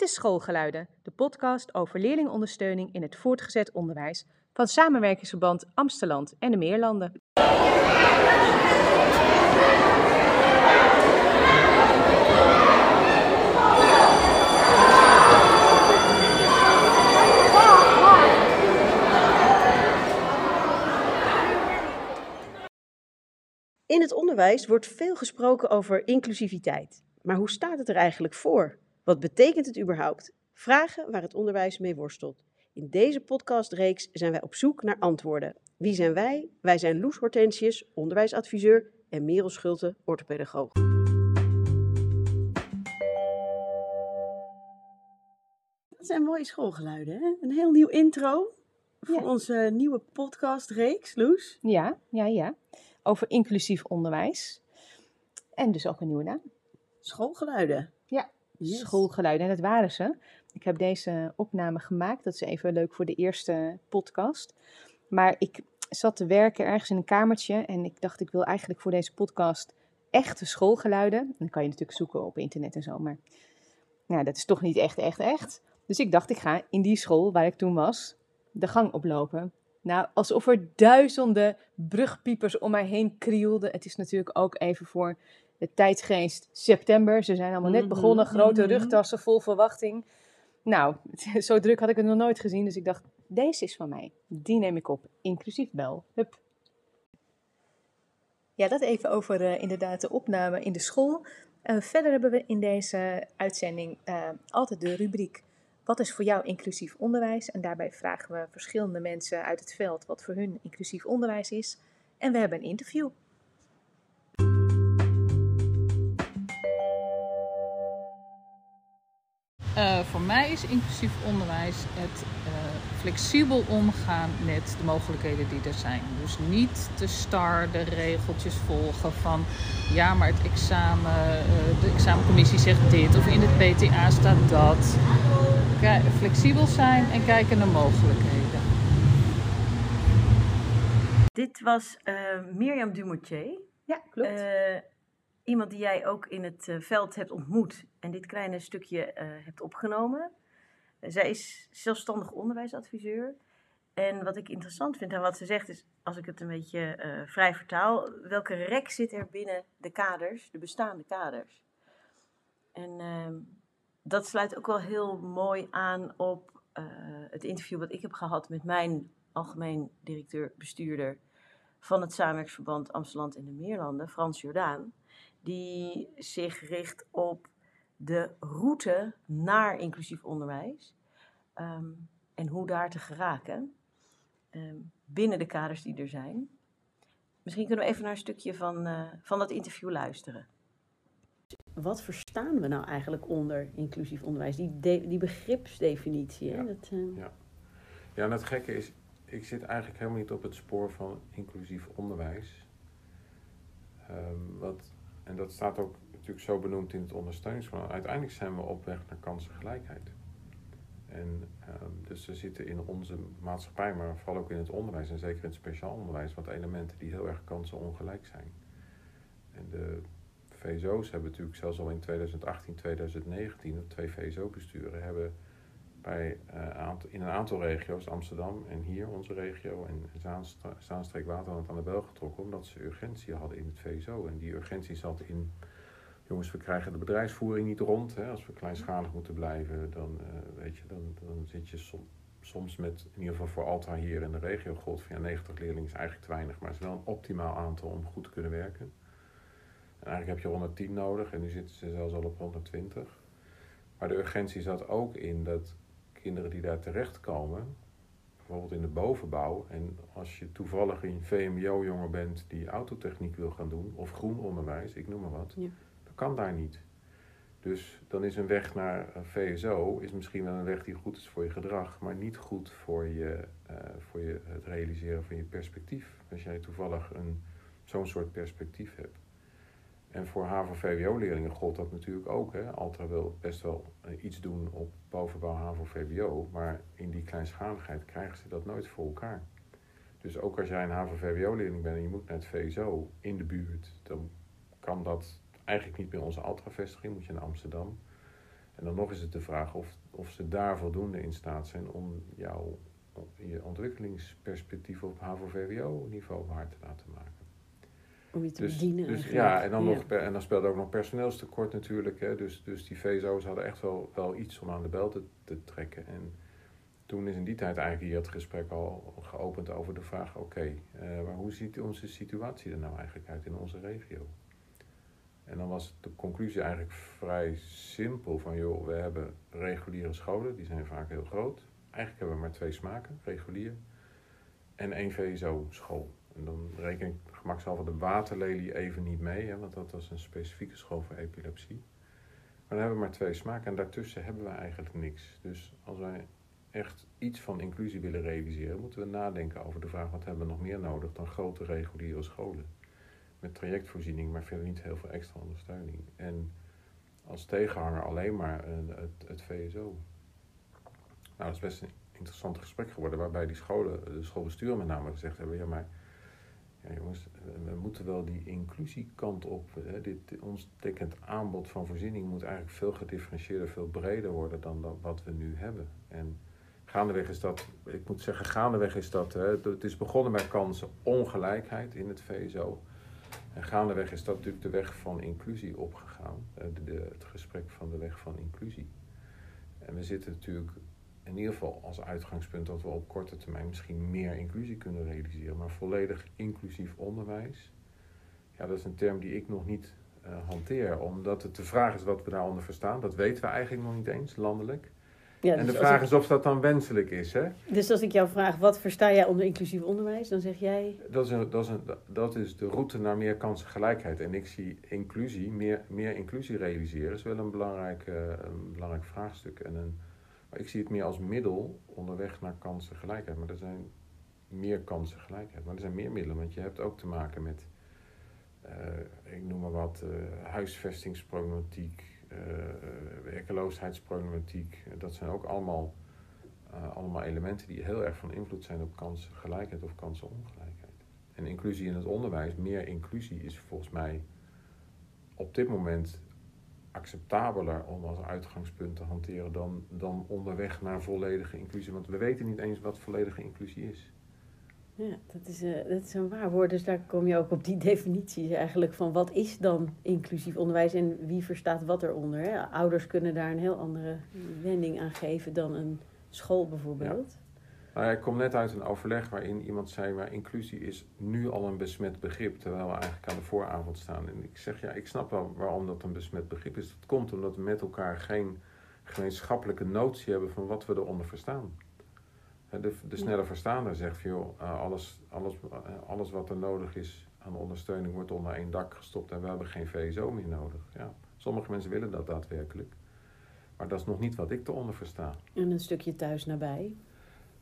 Dit is Schoolgeluiden, de podcast over leerlingondersteuning in het voortgezet onderwijs van Samenwerkingsverband Amsteland en de Meerlanden. In het onderwijs wordt veel gesproken over inclusiviteit. Maar hoe staat het er eigenlijk voor? Wat betekent het überhaupt? Vragen waar het onderwijs mee worstelt. In deze podcastreeks zijn wij op zoek naar antwoorden. Wie zijn wij? Wij zijn Loes Hortensius, onderwijsadviseur, en Merel Schulte, orthopedagoog. Dat zijn mooie schoolgeluiden, hè? Een heel nieuw intro voor Ja. onze nieuwe podcastreeks, Loes. Ja, ja, ja. Over inclusief onderwijs. En dus ook een nieuwe naam. Schoolgeluiden. Schoolgeluiden. En dat waren ze. Ik heb deze opname gemaakt. Dat is even leuk voor de eerste podcast. Maar ik zat te werken ergens in een kamertje. En ik dacht, ik wil eigenlijk voor deze podcast echte schoolgeluiden. En dan kan je natuurlijk zoeken op internet en zo. Maar nou, dat is toch niet echt, echt, echt. Dus ik dacht, ik ga in die school waar ik toen was, de gang oplopen. Nou, alsof er duizenden brugpiepers om mij heen krielden. Het is natuurlijk ook even voor de tijdsgeest september. Ze zijn allemaal net Mhm, begonnen, grote mhm. rugtassen vol verwachting. Nou, zo druk had ik het nog nooit gezien. Dus ik dacht, deze is van mij. Die neem ik op, inclusief bel. Hup. Ja, dat even over eh, inderdaad de opname in de school. Eh, verder hebben we in deze uitzending eh, altijd de rubriek Wat is voor jou inclusief onderwijs? En daarbij vragen we verschillende mensen uit het veld wat voor hun inclusief onderwijs is. En we hebben een interview. Eh, voor mij is inclusief onderwijs het eh, flexibel omgaan met de mogelijkheden die er zijn. Dus niet te star de regeltjes volgen van ja, maar het examen, eh, de examencommissie zegt dit of in het PTA staat dat. Kijk, flexibel zijn en kijken naar mogelijkheden. Dit was eh, Mirjam Dumoutier. Ja, klopt. Iemand die jij ook in het eh, veld hebt ontmoet en dit kleine stukje eh, hebt opgenomen. Eh, zij is zelfstandig onderwijsadviseur. En wat ik interessant vind aan wat ze zegt is, als ik het een beetje vrij vertaal, welke rek zit er binnen de kaders, de bestaande kaders? En ehm, dat sluit ook wel heel mooi aan op het interview wat ik heb gehad met mijn algemeen directeur-bestuurder van het Samenwerksverband Amsterdam en de Meerlanden, Frans Jordaan, die zich richt op de route naar inclusief onderwijs ehm, en hoe daar te geraken ehm, binnen de kaders die er zijn. Misschien kunnen we even naar een stukje van, eh, van dat interview luisteren. Wat verstaan we nou eigenlijk onder inclusief onderwijs? Die, de- die begripsdefinitie. Hè? Ja. Dat, eh, Ja, en het gekke is, ik zit eigenlijk helemaal niet op het spoor van inclusief onderwijs. Ehm, wat, en dat staat ook natuurlijk zo benoemd in het ondersteuningsplan. Uiteindelijk zijn we op weg naar kansengelijkheid. En ehm, dus er zitten in onze maatschappij, maar vooral ook in het onderwijs en zeker in het speciaal onderwijs, wat elementen die heel erg kansenongelijk zijn. En de VSO's hebben natuurlijk zelfs al in 2018, 2019, de twee VSO-besturen hebben bij, eh, in een aantal regio's, Amsterdam en hier onze regio en Zaanstreek Waterland aan de bel getrokken, omdat ze urgentie hadden in het VSO. En die urgentie zat in, jongens, we krijgen de bedrijfsvoering niet rond. Hè. Als we kleinschalig moeten blijven, dan, eh, weet je, dan, dan zit je som- soms met, in ieder geval voor Alta hier in de regio, gold van ja, 90 leerlingen is eigenlijk te weinig, maar het is wel een optimaal aantal om goed te kunnen werken. En eigenlijk heb je 110 nodig en nu zitten ze zelfs al op 120. Maar de urgentie zat ook in dat kinderen die daar terechtkomen, bijvoorbeeld in de bovenbouw, en als je toevallig een VMBO-jongen bent die autotechniek wil gaan doen, of groen onderwijs, ik noem maar wat, Ja. dat kan daar niet. Dus dan is een weg naar een VSO is misschien wel een weg die goed is voor je gedrag, maar niet goed voor, je, eh, voor je, het realiseren van je perspectief. Als jij toevallig een, zo'n soort perspectief hebt. En voor HAVO-VWO-leerlingen gold dat natuurlijk ook. Hè. Altra wil best wel eh, iets doen op bovenbouw HAVO-VWO, maar in die kleinschaligheid krijgen ze dat nooit voor elkaar. Dus ook als jij een HAVO-VWO-leerling bent en je moet naar het VSO in de buurt, dan kan dat eigenlijk niet meer onze Altra-vestiging, moet je naar Amsterdam. En dan nog is het de vraag of, of ze daar voldoende in staat zijn om jouw je ontwikkelingsperspectief op HAVO-VWO-niveau waar te laten maken. Om je te Dus, bedienen. dus ja, en dan, Nog, en dan speelde ook nog personeelstekort natuurlijk. Hè, dus, dus die VSO's hadden echt wel, wel iets om aan de bel te, te trekken. En toen is in die tijd eigenlijk hier het gesprek al geopend over de vraag: oké, eh, maar hoe ziet onze situatie er nou eigenlijk uit in onze regio? En dan was de conclusie eigenlijk vrij simpel: van joh, we hebben reguliere scholen, die zijn vaak heel groot. Eigenlijk hebben we maar twee smaken, regulier en één VSO-school. En dan reken ik gemakshalve de waterlelie even niet mee, hè, want dat was een specifieke school voor epilepsie. Maar dan hebben we maar twee smaken en daartussen hebben we eigenlijk niks. Dus als wij echt iets van inclusie willen realiseren, moeten we nadenken over de vraag wat hebben we nog meer nodig dan grote reguliere scholen. Met trajectvoorziening, maar verder niet heel veel extra ondersteuning. En als tegenhanger alleen maar eh, het, het VSO. Nou, dat is best een interessant gesprek geworden, waarbij die scholen, de schoolbesturen met name gezegd hebben, ja maar ja, jongens, we moeten wel die inclusiekant op. Hè. Dit, ons tikkend aanbod van voorziening moet eigenlijk veel gedifferentieerder, veel breder worden dan wat we nu hebben. En gaandeweg is dat, ik moet zeggen, gaandeweg is dat, hè, het is begonnen met kansenongelijkheid in het VSO. En gaandeweg is dat natuurlijk de weg van inclusie opgegaan. de, het gesprek van de weg van inclusie. En we zitten natuurlijk in ieder geval als uitgangspunt dat we op korte termijn misschien meer inclusie kunnen realiseren. Maar volledig inclusief onderwijs, ja, dat is een term die ik nog niet eh, hanteer. Omdat het de vraag is wat we daaronder verstaan. Dat weten we eigenlijk nog niet eens, landelijk. Ja, en dus de als vraag ik- is of dat dan wenselijk is. Hè? Dus als ik jou vraag, wat versta jij onder inclusief onderwijs? Dan zeg jij, Dat, is een, dat, is een, dat is de route naar meer kansengelijkheid. En ik zie inclusie, meer, meer inclusie realiseren, is wel een belangrijk, eh, een belangrijk vraagstuk. En een, ik zie het meer als middel onderweg naar kansengelijkheid. Maar er zijn meer kansengelijkheid. Maar er zijn meer middelen, want je hebt ook te maken met, eh, ik noem maar wat, eh, huisvestingsproblematiek, eh, werkeloosheidsproblematiek. Dat zijn ook allemaal, allemaal elementen die heel erg van invloed zijn op kansengelijkheid of kansenongelijkheid. En inclusie in het onderwijs, meer inclusie is volgens mij op dit moment acceptabeler om als uitgangspunt te hanteren dan, dan onderweg naar volledige inclusie. Want we weten niet eens wat volledige inclusie is. ja, dat is, eh, dat is een waar woord. Dus daar kom je ook op die definities eigenlijk van wat is dan inclusief onderwijs en wie verstaat wat eronder. Hè? Ouders kunnen daar een heel andere wending aan geven dan een school bijvoorbeeld. Nou ja, ik kom net uit een overleg waarin iemand zei, maar inclusie is nu al een besmet begrip, terwijl we eigenlijk aan de vooravond staan. En ik zeg, ja, ik snap wel waarom dat een besmet begrip is. Dat komt omdat we met elkaar geen gemeenschappelijke notie hebben van wat we eronder verstaan. De, de snelle verstaander zegt, joh, eh, alles, alles, eh, alles wat er nodig is aan ondersteuning wordt onder één dak gestopt en we hebben geen VSO meer nodig. Ja, sommige mensen willen dat daadwerkelijk. Maar dat is nog niet wat ik eronder versta En een stukje thuis nabij.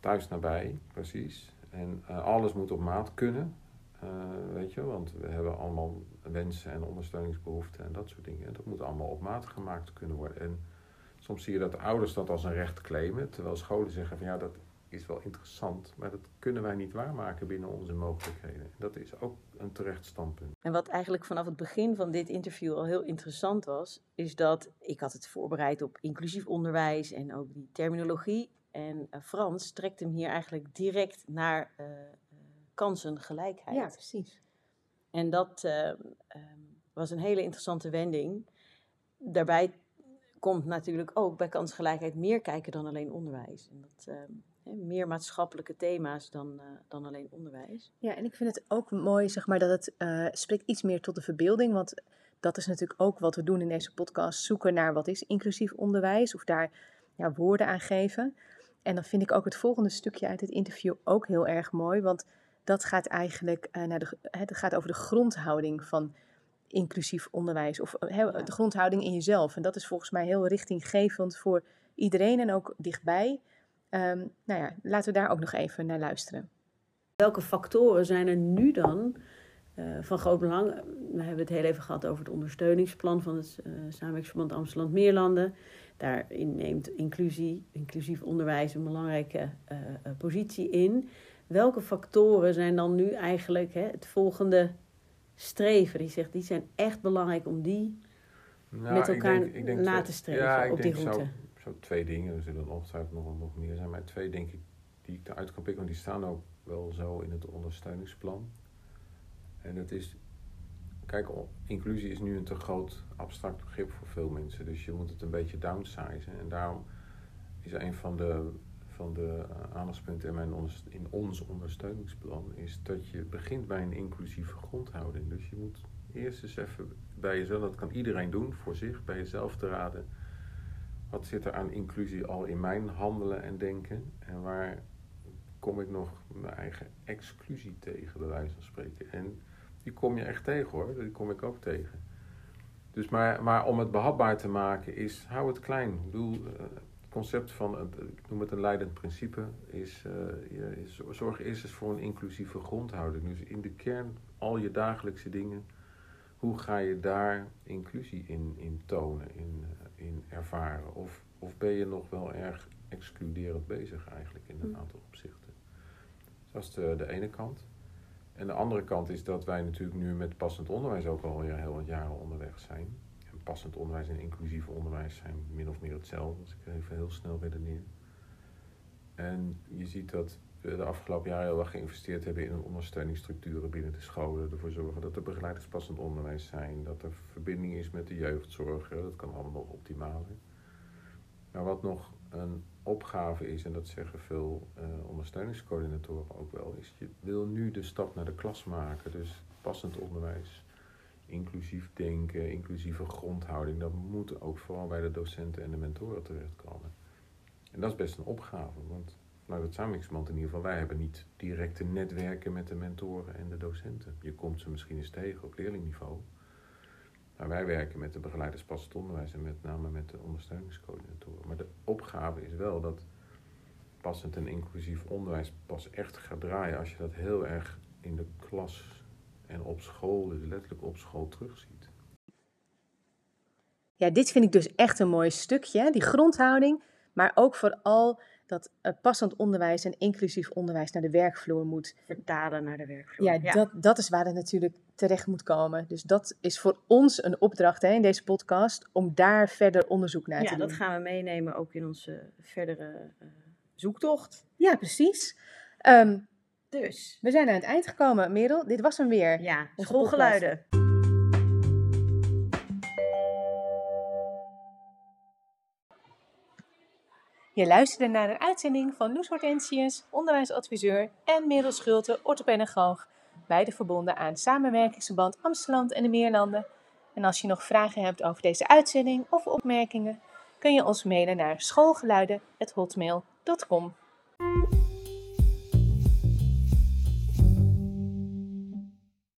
Thuis nabij, precies. En eh, alles moet op maat kunnen, eh, weet je, want we hebben allemaal wensen en ondersteuningsbehoeften en dat soort dingen. En dat moet allemaal op maat gemaakt kunnen worden. En soms zie je dat ouders dat als een recht claimen, terwijl scholen zeggen van ja, dat is wel interessant, maar dat kunnen wij niet waarmaken binnen onze mogelijkheden. Dat is ook een terecht standpunt. En wat eigenlijk vanaf het begin van dit interview al heel interessant was, is dat ik had het voorbereid op inclusief onderwijs en ook die terminologie. En eh, Frans trekt hem hier eigenlijk direct naar eh, eh, kansengelijkheid. Ja, precies. En dat eh, ehm, was een hele interessante wending. Daarbij komt natuurlijk ook bij kansgelijkheid meer kijken dan alleen onderwijs. En dat, ehm, meer maatschappelijke thema's dan, dan alleen onderwijs. Ja, en ik vind het ook mooi, zeg maar, dat het spreekt iets meer tot de verbeelding. Want dat is natuurlijk ook wat we doen in deze podcast. Zoeken naar wat is inclusief onderwijs. Of daar ja, woorden aan geven. En dan vind ik ook het volgende stukje uit het interview ook heel erg mooi. Want dat gaat eigenlijk eh, naar de, het gaat over de grondhouding van inclusief onderwijs. Of eh, Ja. de grondhouding in jezelf. En dat is volgens mij heel richtinggevend voor iedereen en ook dichtbij. Ehm, nou ja, laten we daar ook nog even naar luisteren. Welke factoren zijn er nu dan eh, van groot belang? We hebben het heel even gehad over het ondersteuningsplan van het eh Samenwerkingsverband Amsterdam-Meerlanden. Daarin neemt inclusie, inclusief onderwijs een belangrijke eh, eh, positie in. Welke factoren zijn dan nu eigenlijk hè, het volgende streven? Die zegt, die zijn echt belangrijk om die Nou, met ik elkaar denk- ik denk na te streven ja, ik op die denk route? Zo, zo twee dingen, er zullen ongetwijfeld nog, nog meer zijn, maar twee denk ik die ik eruit kan pikken, want die staan ook wel zo in het ondersteuningsplan. En dat is, kijk, inclusie is nu een te groot abstract begrip voor veel mensen, dus je moet het een beetje downsizen. En daarom is een van de, van de eh, aandachtspunten in, mijn in ons ondersteuningsplan, is dat je begint bij een inclusieve grondhouding. Dus je moet eerst eens even bij jezelf, dat kan iedereen doen voor zich, bij jezelf te raden. Wat zit er aan inclusie al in mijn handelen en denken? En waar kom ik nog mijn eigen exclusie tegen, bij wijze van spreken? En die kom je echt tegen hoor, die kom ik ook tegen. Dus maar, maar om het behapbaar te maken is, hou het klein. Ik bedoel, eh, het concept van, het, ik noem het een leidend principe, is, is- zorg eerst eens voor een inclusieve grondhouding. Dus in de kern, al je dagelijkse dingen, hoe ga je daar inclusie in, in tonen, in, eh, in ervaren? Of, of ben je nog wel erg excluderend bezig eigenlijk in een Hm. aantal opzichten? Dus dat is de, de ene kant. En de andere kant is dat wij natuurlijk nu met passend onderwijs ook alweer heel wat jaren onderweg zijn. En passend onderwijs en inclusief onderwijs zijn min of meer hetzelfde, als ik even heel snel redeneer. En je ziet dat we de afgelopen jaren heel erg geïnvesteerd hebben in ondersteuningsstructuren binnen de scholen. Ervoor zorgen dat er begeleiders passend onderwijs zijn, dat er verbinding is met de jeugdzorg. Dat kan allemaal nog optimaler. Maar wat nog een opgave is, en dat zeggen veel eh, ondersteuningscoördinatoren ook wel, is je wil nu de stap naar de klas maken. Dus passend onderwijs, inclusief denken, inclusieve grondhouding, dat moet ook vooral bij de docenten en de mentoren terechtkomen. En dat is best een opgave, want nou, dat samenwerkingsverband in ieder geval, wij hebben niet directe netwerken met de mentoren en de docenten. Je komt ze misschien eens tegen op leerlingniveau. Maar wij werken met de begeleiders passend onderwijs en met name met de ondersteuningscoördinatoren. Maar de opgave is wel dat passend en inclusief onderwijs pas echt gaat draaien als je dat heel erg in de klas en op school, dus letterlijk op school, terugziet. Ja, dit vind ik dus echt een mooi stukje, die grondhouding, maar ook vooral dat eh, passend onderwijs en inclusief onderwijs naar de werkvloer moet. Vertalen naar de werkvloer. Ja, Dat, dat is waar het natuurlijk terecht moet komen. Dus dat is voor ons een opdracht hè, in deze podcast om daar verder onderzoek naar ja, te doen. dat gaan we meenemen ook in onze verdere eh, zoektocht. Ja, precies. Ehm, Dus, we zijn aan het eind gekomen, Merel. Dit was hem weer. ja, schoolgeluiden. Je luisterde naar een uitzending van Loes Hortensius, onderwijsadviseur, en Merel Schulte, orthopedagoog, beide verbonden aan Samenwerkingsverband Amsterdam en de Meerlanden. En als je nog vragen hebt over deze uitzending of opmerkingen, kun je ons mailen naar schoolgeluiden.hotmail.com.